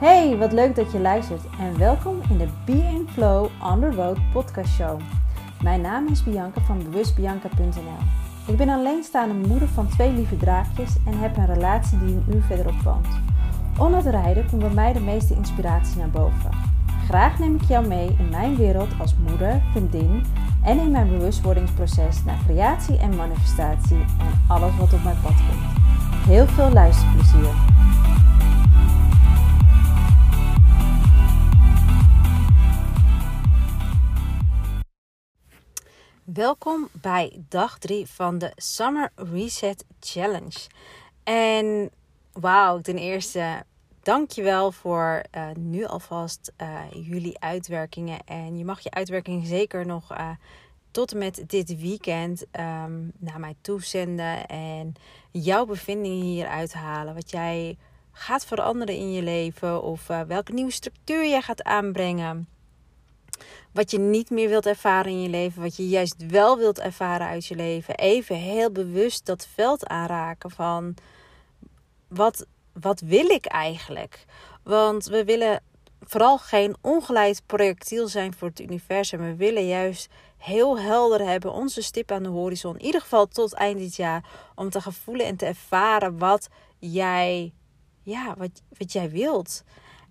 Hey, wat leuk dat je luistert en welkom in de Be Flow on the Road podcast show. Mijn naam is Bianca van bewustbianca.nl. Ik ben alleenstaande moeder van twee lieve draakjes en heb een relatie die een uur verderop woont. Onder het rijden komt bij mij de meeste inspiratie naar boven. Graag neem ik jou mee in mijn wereld als moeder, vriendin en in mijn bewustwordingsproces naar creatie en manifestatie en alles wat op mijn pad komt. Heel veel luisterplezier! Welkom bij dag 3 van de Summer Reset Challenge. En wauw, ten eerste dankjewel voor uh, nu alvast uh, jullie uitwerkingen. En je mag je uitwerking zeker nog uh, tot en met dit weekend um, naar mij toezenden. En jouw bevindingen hieruit halen. Wat jij gaat veranderen in je leven. Of welke nieuwe structuur jij gaat aanbrengen wat je niet meer wilt ervaren in je leven, wat je juist wel wilt ervaren uit je leven. Even heel bewust dat veld aanraken van wat, wat wil ik eigenlijk? Want we willen vooral geen ongeleid projectiel zijn voor het universum. We willen juist heel helder hebben onze stip aan de horizon. In ieder geval tot eind dit jaar. Om te gaan voelen en te ervaren wat jij, ja, wat, wat jij wilt.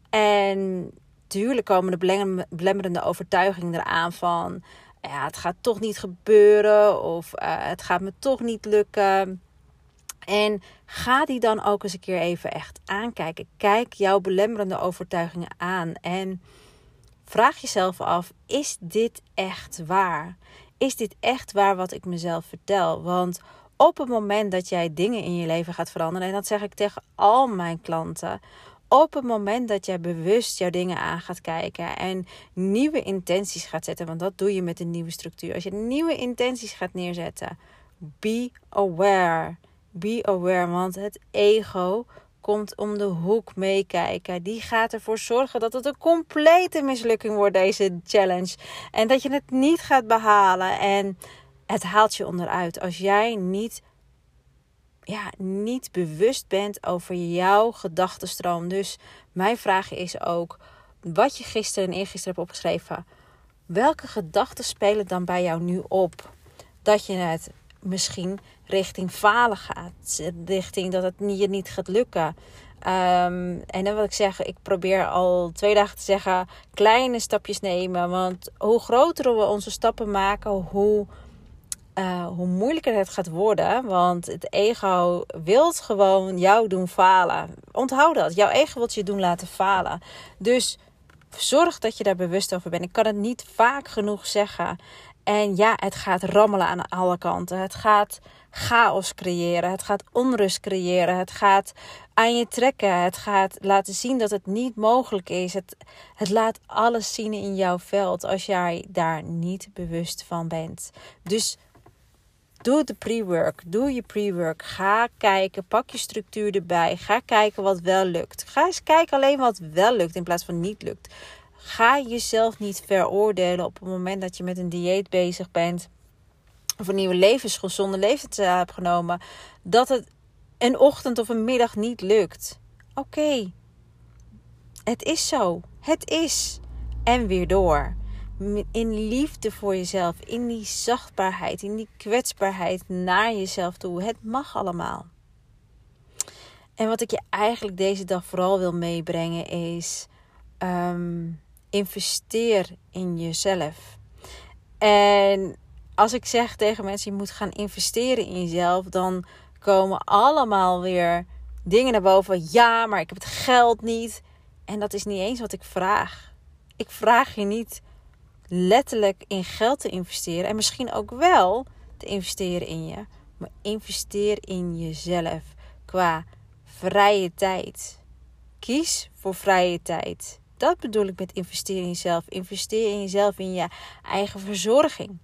En tuurlijk komen de belemmerende overtuigingen eraan van... Ja, het gaat toch niet gebeuren of uh, het gaat me toch niet lukken. En ga die dan ook eens een keer even echt aankijken. Kijk jouw belemmerende overtuigingen aan en vraag jezelf af: is dit echt waar? Is dit echt waar wat ik mezelf vertel? Want op het moment dat jij dingen in je leven gaat veranderen, en dat zeg ik tegen al mijn klanten, op het moment dat jij bewust jouw dingen aan gaat kijken en nieuwe intenties gaat zetten, want dat doe je met een nieuwe structuur. Als je nieuwe intenties gaat neerzetten, be aware. Be aware, want het ego komt om de hoek meekijken. Die gaat ervoor zorgen dat het een complete mislukking wordt, deze challenge. En dat je het niet gaat behalen. En het haalt je onderuit. Als jij niet ja, niet bewust bent over jouw gedachtenstroom. Dus mijn vraag is ook, wat je gisteren en eergisteren hebt opgeschreven, welke gedachten spelen dan bij jou nu op? Dat je het misschien richting falen gaat, richting dat het je niet gaat lukken. Um, en dan wil ik zeggen, ik probeer al twee dagen te zeggen, kleine stapjes nemen. Want hoe groter we onze stappen maken, hoe uh, hoe moeilijker het gaat worden. Want het ego wil gewoon jou doen falen. Onthoud dat. Jouw ego wil je doen laten falen. Dus zorg dat je daar bewust over bent. Ik kan het niet vaak genoeg zeggen. En ja, het gaat rammelen aan alle kanten. Het gaat chaos creëren. Het gaat onrust creëren. Het gaat aan je trekken. Het gaat laten zien dat het niet mogelijk is. Het, het laat alles zien in jouw veld als jij daar niet bewust van bent. Dus Doe de pre-work. Doe je pre-work. Ga kijken. Pak je structuur erbij. Ga kijken wat wel lukt. Ga eens kijken alleen wat wel lukt in plaats van niet lukt. Ga jezelf niet veroordelen op het moment dat je met een dieet bezig bent. Of een nieuwe levensgezonde levensstijl hebt genomen. Dat het een ochtend of een middag niet lukt. Oké. Het is zo. Het is. En weer door in liefde voor jezelf, in die zachtbaarheid, in die kwetsbaarheid naar jezelf toe. Het mag allemaal. En wat ik je eigenlijk deze dag vooral wil meebrengen is: um, investeer in jezelf. En als ik zeg tegen mensen: je moet gaan investeren in jezelf, dan komen allemaal weer dingen naar boven. Ja, maar ik heb het geld niet. En dat is niet eens wat ik vraag. Ik vraag je niet letterlijk in geld te investeren. En misschien ook wel te investeren in je. Maar investeer in jezelf qua vrije tijd. Kies voor vrije tijd. Dat bedoel ik met investeren in jezelf. Investeer in jezelf, in je eigen verzorging.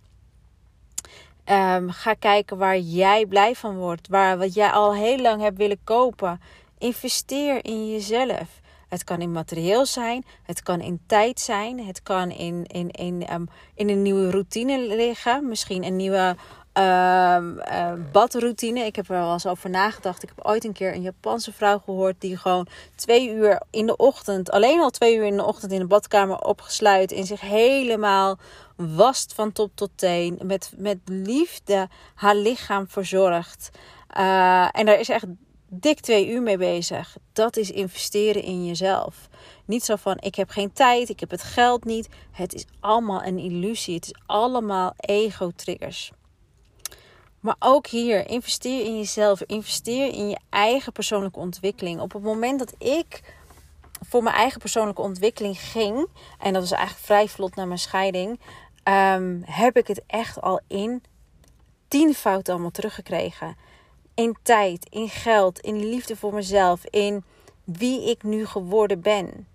Um, ga kijken waar jij blij van wordt. Waar wat jij al heel lang hebt willen kopen. Investeer in jezelf. Het kan in materieel zijn, het kan in tijd zijn, het kan in, in, in, um, in een nieuwe routine liggen. Misschien een nieuwe Um, uh, badroutine. Ik heb er wel eens over nagedacht. Ik heb ooit een keer een Japanse vrouw gehoord die gewoon twee uur in de ochtend, alleen al twee uur in de ochtend in de badkamer opgesluit en zich helemaal wast van top tot teen. Met, met liefde haar lichaam verzorgt. Uh, en daar is echt dik twee uur mee bezig. Dat is investeren in jezelf. Niet zo van ik heb geen tijd, ik heb het geld niet. Het is allemaal een illusie. Het is allemaal ego-triggers. Maar ook hier, investeer in jezelf. Investeer in je eigen persoonlijke ontwikkeling. Op het moment dat ik voor mijn eigen persoonlijke ontwikkeling ging, en dat was eigenlijk vrij vlot na mijn scheiding, um, heb ik het echt al in tien fouten allemaal teruggekregen. In tijd, in geld, in liefde voor mezelf, in wie ik nu geworden ben.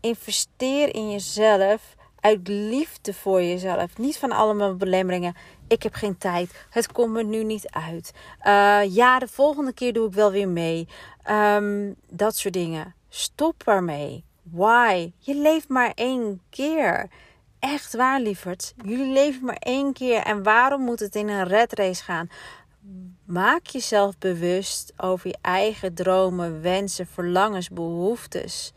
Investeer in jezelf uit liefde voor jezelf. Niet van allemaal belemmeringen. Ik heb geen tijd. Het komt me nu niet uit. Uh, ja, de volgende keer doe ik wel weer mee. Um, dat soort dingen. Stop ermee. Why? Je leeft maar één keer. Echt waar, lieverd. Jullie leven maar één keer. En waarom moet het in een red race gaan? Maak jezelf bewust over je eigen dromen, wensen, verlangens, behoeftes.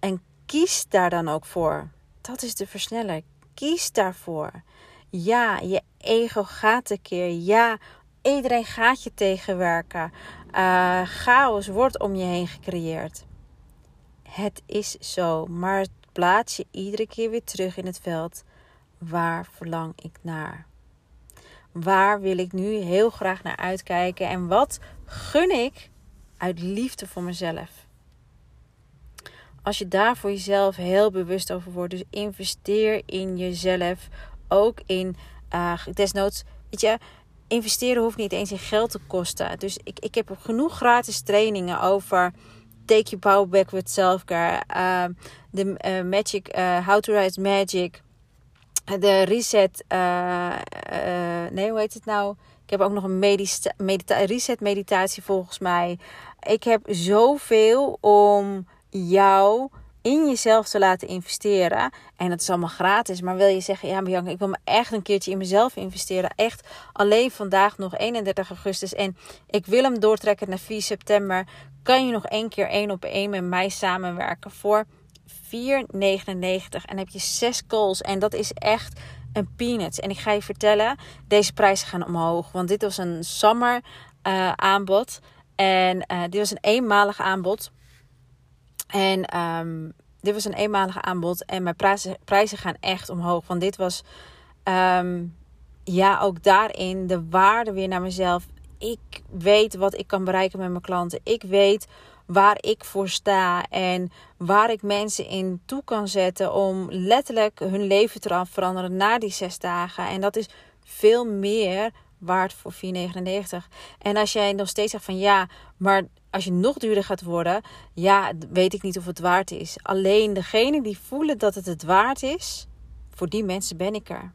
En kies daar dan ook voor. Dat is de versneller. Kies daarvoor. Ja, je ego gaat tekeer. Ja, iedereen gaat je tegenwerken. Uh, chaos wordt om je heen gecreëerd. Het is zo, maar plaats je iedere keer weer terug in het veld. Waar verlang ik naar? Waar wil ik nu heel graag naar uitkijken? En wat gun ik uit liefde voor mezelf? Als je daar voor jezelf heel bewust over wordt, dus investeer in jezelf. Ook in, uh, desnoods, weet je, investeren hoeft niet eens in geld te kosten. Dus ik, ik heb genoeg gratis trainingen over Take Your Power Back with Self-Care. De uh, Magic, How to Write Magic. De Reset, uh, nee hoe heet het nou? Ik heb ook nog een medita medita reset meditatie volgens mij. Ik heb zoveel om jou in jezelf te laten investeren. En dat is allemaal gratis. Maar wil je zeggen, ja Bianca, ik wil me echt een keertje in mezelf investeren. Echt alleen vandaag nog 31 augustus. En ik wil hem doortrekken naar 4 september. Kan je nog één keer één op één met mij samenwerken voor 4,99. En heb je zes calls. En dat is echt een peanuts. En ik ga je vertellen, deze prijzen gaan omhoog. Want dit was een summer uh, aanbod. En uh, dit was een eenmalig aanbod. En um, dit was een eenmalige aanbod. En mijn prijzen, prijzen gaan echt omhoog. Want dit was, um, ja, ook daarin de waarde weer naar mezelf. Ik weet wat ik kan bereiken met mijn klanten. Ik weet waar ik voor sta en waar ik mensen in toe kan zetten om letterlijk hun leven te veranderen na die zes dagen. En dat is veel meer waard voor 4,99. En als jij nog steeds zegt van ja, maar als je nog duurder gaat worden, ja, weet ik niet of het waard is. Alleen degene die voelen dat het het waard is, voor die mensen ben ik er.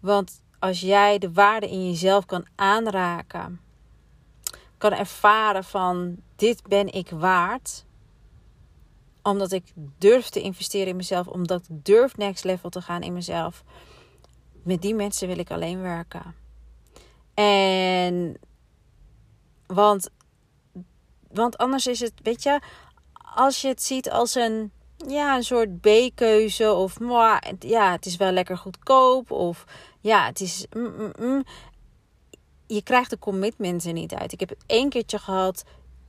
Want als jij de waarde in jezelf kan aanraken, kan ervaren van dit ben ik waard, omdat ik durf te investeren in mezelf, omdat ik durf next level te gaan in mezelf. Met die mensen wil ik alleen werken. En want want anders is het, weet je, als je het ziet als een, ja, een soort B-keuze of ja, het is wel lekker goedkoop of ja, het is. Mm, mm, mm. Je krijgt de commitment er niet uit. Ik heb het één keertje gehad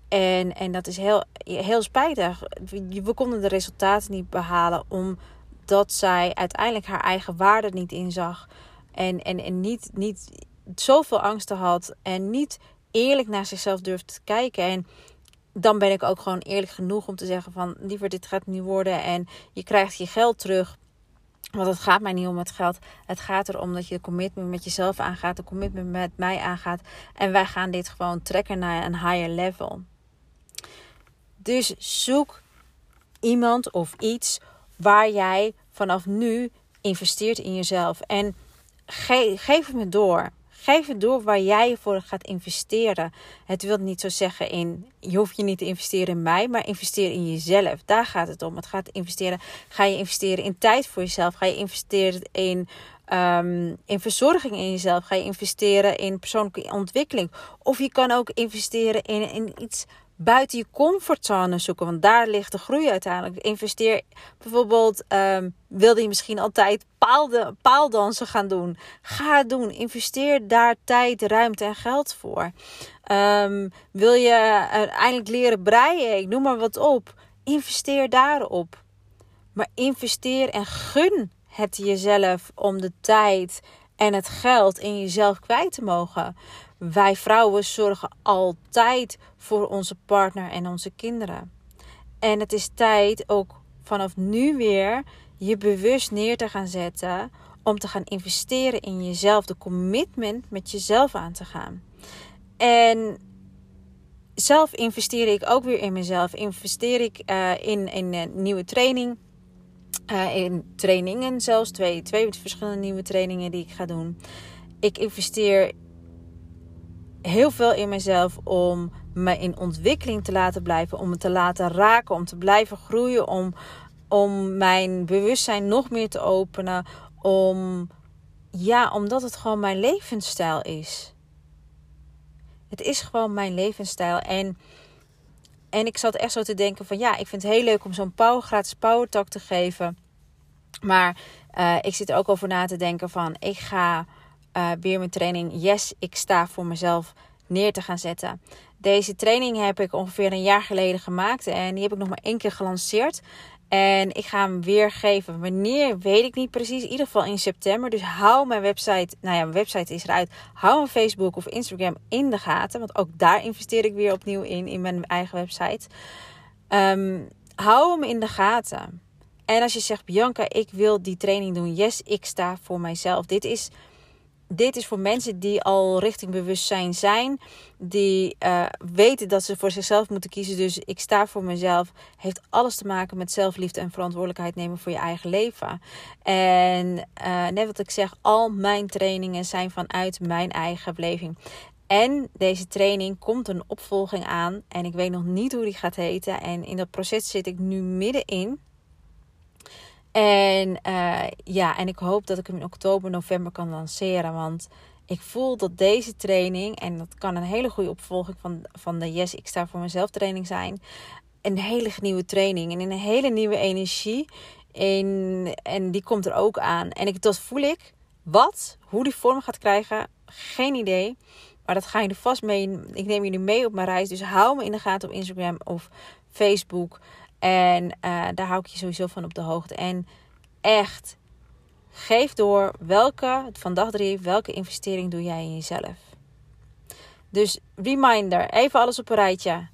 en, en dat is heel, heel spijtig. We konden de resultaten niet behalen omdat zij uiteindelijk haar eigen waarde niet inzag. En, en, en niet, niet zoveel angsten had en niet eerlijk naar zichzelf durfde te kijken. En dan ben ik ook gewoon eerlijk genoeg om te zeggen van liever dit gaat niet worden en je krijgt je geld terug. Want het gaat mij niet om het geld. Het gaat erom dat je de commitment met jezelf aangaat, de commitment met mij aangaat. En wij gaan dit gewoon trekken naar een higher level. Dus zoek iemand of iets waar jij vanaf nu investeert in jezelf. En geef het me door. Geef het door waar jij voor gaat investeren. Het wil niet zo zeggen in, je hoeft je niet te investeren in mij, maar investeer in jezelf. Daar gaat het om. Het gaat investeren. Ga je investeren in tijd voor jezelf? Ga je investeren in ehm, in verzorging in jezelf. Ga je investeren in persoonlijke ontwikkeling. Of je kan ook investeren in, in iets buiten je comfortzone zoeken. Want daar ligt de groei uiteindelijk. Investeer bijvoorbeeld, um, wilde je misschien altijd paaldansen gaan doen? Ga het doen. Investeer daar tijd, ruimte en geld voor. Um, wil je uiteindelijk leren breien? Ik noem maar wat op. Investeer daarop. Maar investeer en gun het jezelf om de tijd en het geld in jezelf kwijt te mogen. Wij vrouwen zorgen altijd voor onze partner en onze kinderen. En het is tijd ook vanaf nu weer je bewust neer te gaan zetten om te gaan investeren in jezelf, de commitment met jezelf aan te gaan. En zelf investeer ik ook weer in mezelf. Investeer ik uh, in, een nieuwe training. Uh, in trainingen zelfs. Twee, twee verschillende nieuwe trainingen die ik ga doen. Ik investeer heel veel in mezelf om me in ontwikkeling te laten blijven. Om me te laten raken. Om te blijven groeien. Om, om mijn bewustzijn nog meer te openen. Om, ja, omdat het gewoon mijn levensstijl is. Het is gewoon mijn levensstijl. En, en ik zat echt zo te denken van ja, ik vind het heel leuk om zo'n power, gratis power talk te geven. Maar uh, ik zit er ook over na te denken van ik ga uh, weer mijn training Yes, ik sta voor mezelf neer te gaan zetten. Deze training heb ik ongeveer een jaar geleden gemaakt en die heb ik nog maar één keer gelanceerd. En ik ga hem weer geven. Wanneer weet ik niet precies. In ieder geval in september. Dus hou mijn website. Nou ja, mijn website is eruit. Hou mijn Facebook of Instagram in de gaten. Want ook daar investeer ik weer opnieuw in. In mijn eigen website. Um, hou hem in de gaten. En als je zegt, Bianca, ik wil die training doen. Yes, ik sta voor mijzelf. Dit is dit is voor mensen die al richting bewustzijn zijn, die uh, weten dat ze voor zichzelf moeten kiezen. Dus ik sta voor mezelf. Heeft alles te maken met zelfliefde en verantwoordelijkheid nemen voor je eigen leven. En uh, net wat ik zeg, al mijn trainingen zijn vanuit mijn eigen beleving. En deze training komt een opvolging aan. En ik weet nog niet hoe die gaat heten. En in dat proces zit ik nu middenin. En uh, ja, en ik hoop dat ik hem in oktober, november kan lanceren. Want ik voel dat deze training, en dat kan een hele goede opvolging van, van de Yes, ik sta voor mezelf training zijn. Een hele nieuwe training en een hele nieuwe energie. In, en die komt er ook aan. En ik, dat voel ik. Wat, hoe die vorm gaat krijgen, geen idee. Maar dat ga je vast mee. Ik neem jullie mee op mijn reis. Dus hou me in de gaten op Instagram of Facebook. En uh, daar hou ik je sowieso van op de hoogte. En echt, geef door welke, van dag drie, welke investering doe jij in jezelf. Dus reminder, even alles op een rijtje.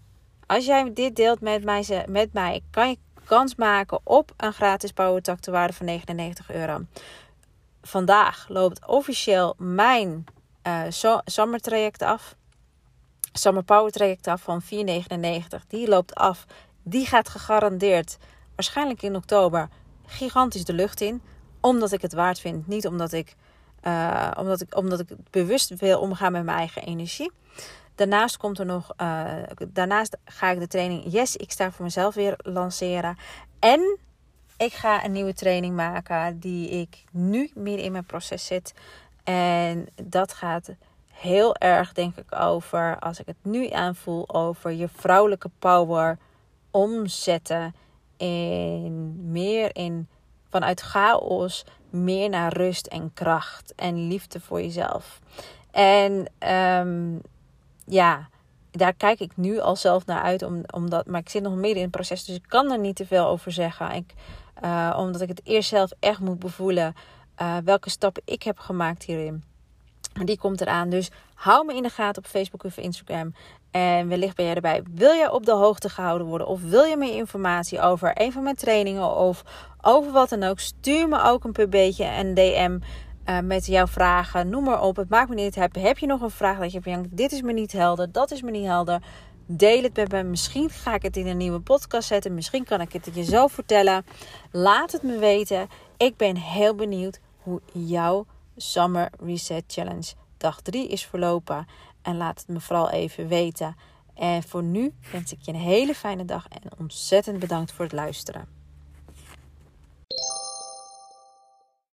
Als jij dit deelt met mij, met mij kan je kans maken op een gratis powertak te waarde van 99 euro. Vandaag loopt officieel mijn uh, summer traject af. Summer Power traject af van 4,99. Die loopt af die gaat gegarandeerd waarschijnlijk in oktober gigantisch de lucht in. Omdat ik het waard vind. Niet omdat ik, uh, omdat ik, omdat ik bewust wil omgaan met mijn eigen energie. Daarnaast komt er nog. Uh, daarnaast ga ik de training Yes, ik sta voor mezelf weer lanceren. En ik ga een nieuwe training maken die ik nu midden in mijn proces zit. En dat gaat heel erg, denk ik, over, als ik het nu aanvoel, over je vrouwelijke power omzetten in meer in vanuit chaos meer naar rust en kracht en liefde voor jezelf. En um, ja, daar kijk ik nu al zelf naar uit, om, omdat, maar ik zit nog midden in het proces, dus ik kan er niet te veel over zeggen. Ik, uh, omdat ik het eerst zelf echt moet bevoelen uh, welke stappen ik heb gemaakt hierin. Die komt eraan. Dus hou me in de gaten op Facebook of Instagram. En wellicht ben jij erbij. Wil je op de hoogte gehouden worden? Of wil je meer informatie over een van mijn trainingen? Of over wat dan ook? Stuur me ook een pb'tje en DM uh, met jouw vragen. Noem maar op. Het maakt me niet uit. Heb je nog een vraag dat je denkt, dit is me niet helder, dat is me niet helder. Deel het met me. Misschien ga ik het in een nieuwe podcast zetten. Misschien kan ik het je zo vertellen. Laat het me weten. Ik ben heel benieuwd hoe jouw Summer Reset Challenge dag 3 is verlopen. En laat het me vooral even weten. En voor nu wens ik je een hele fijne dag en ontzettend bedankt voor het luisteren.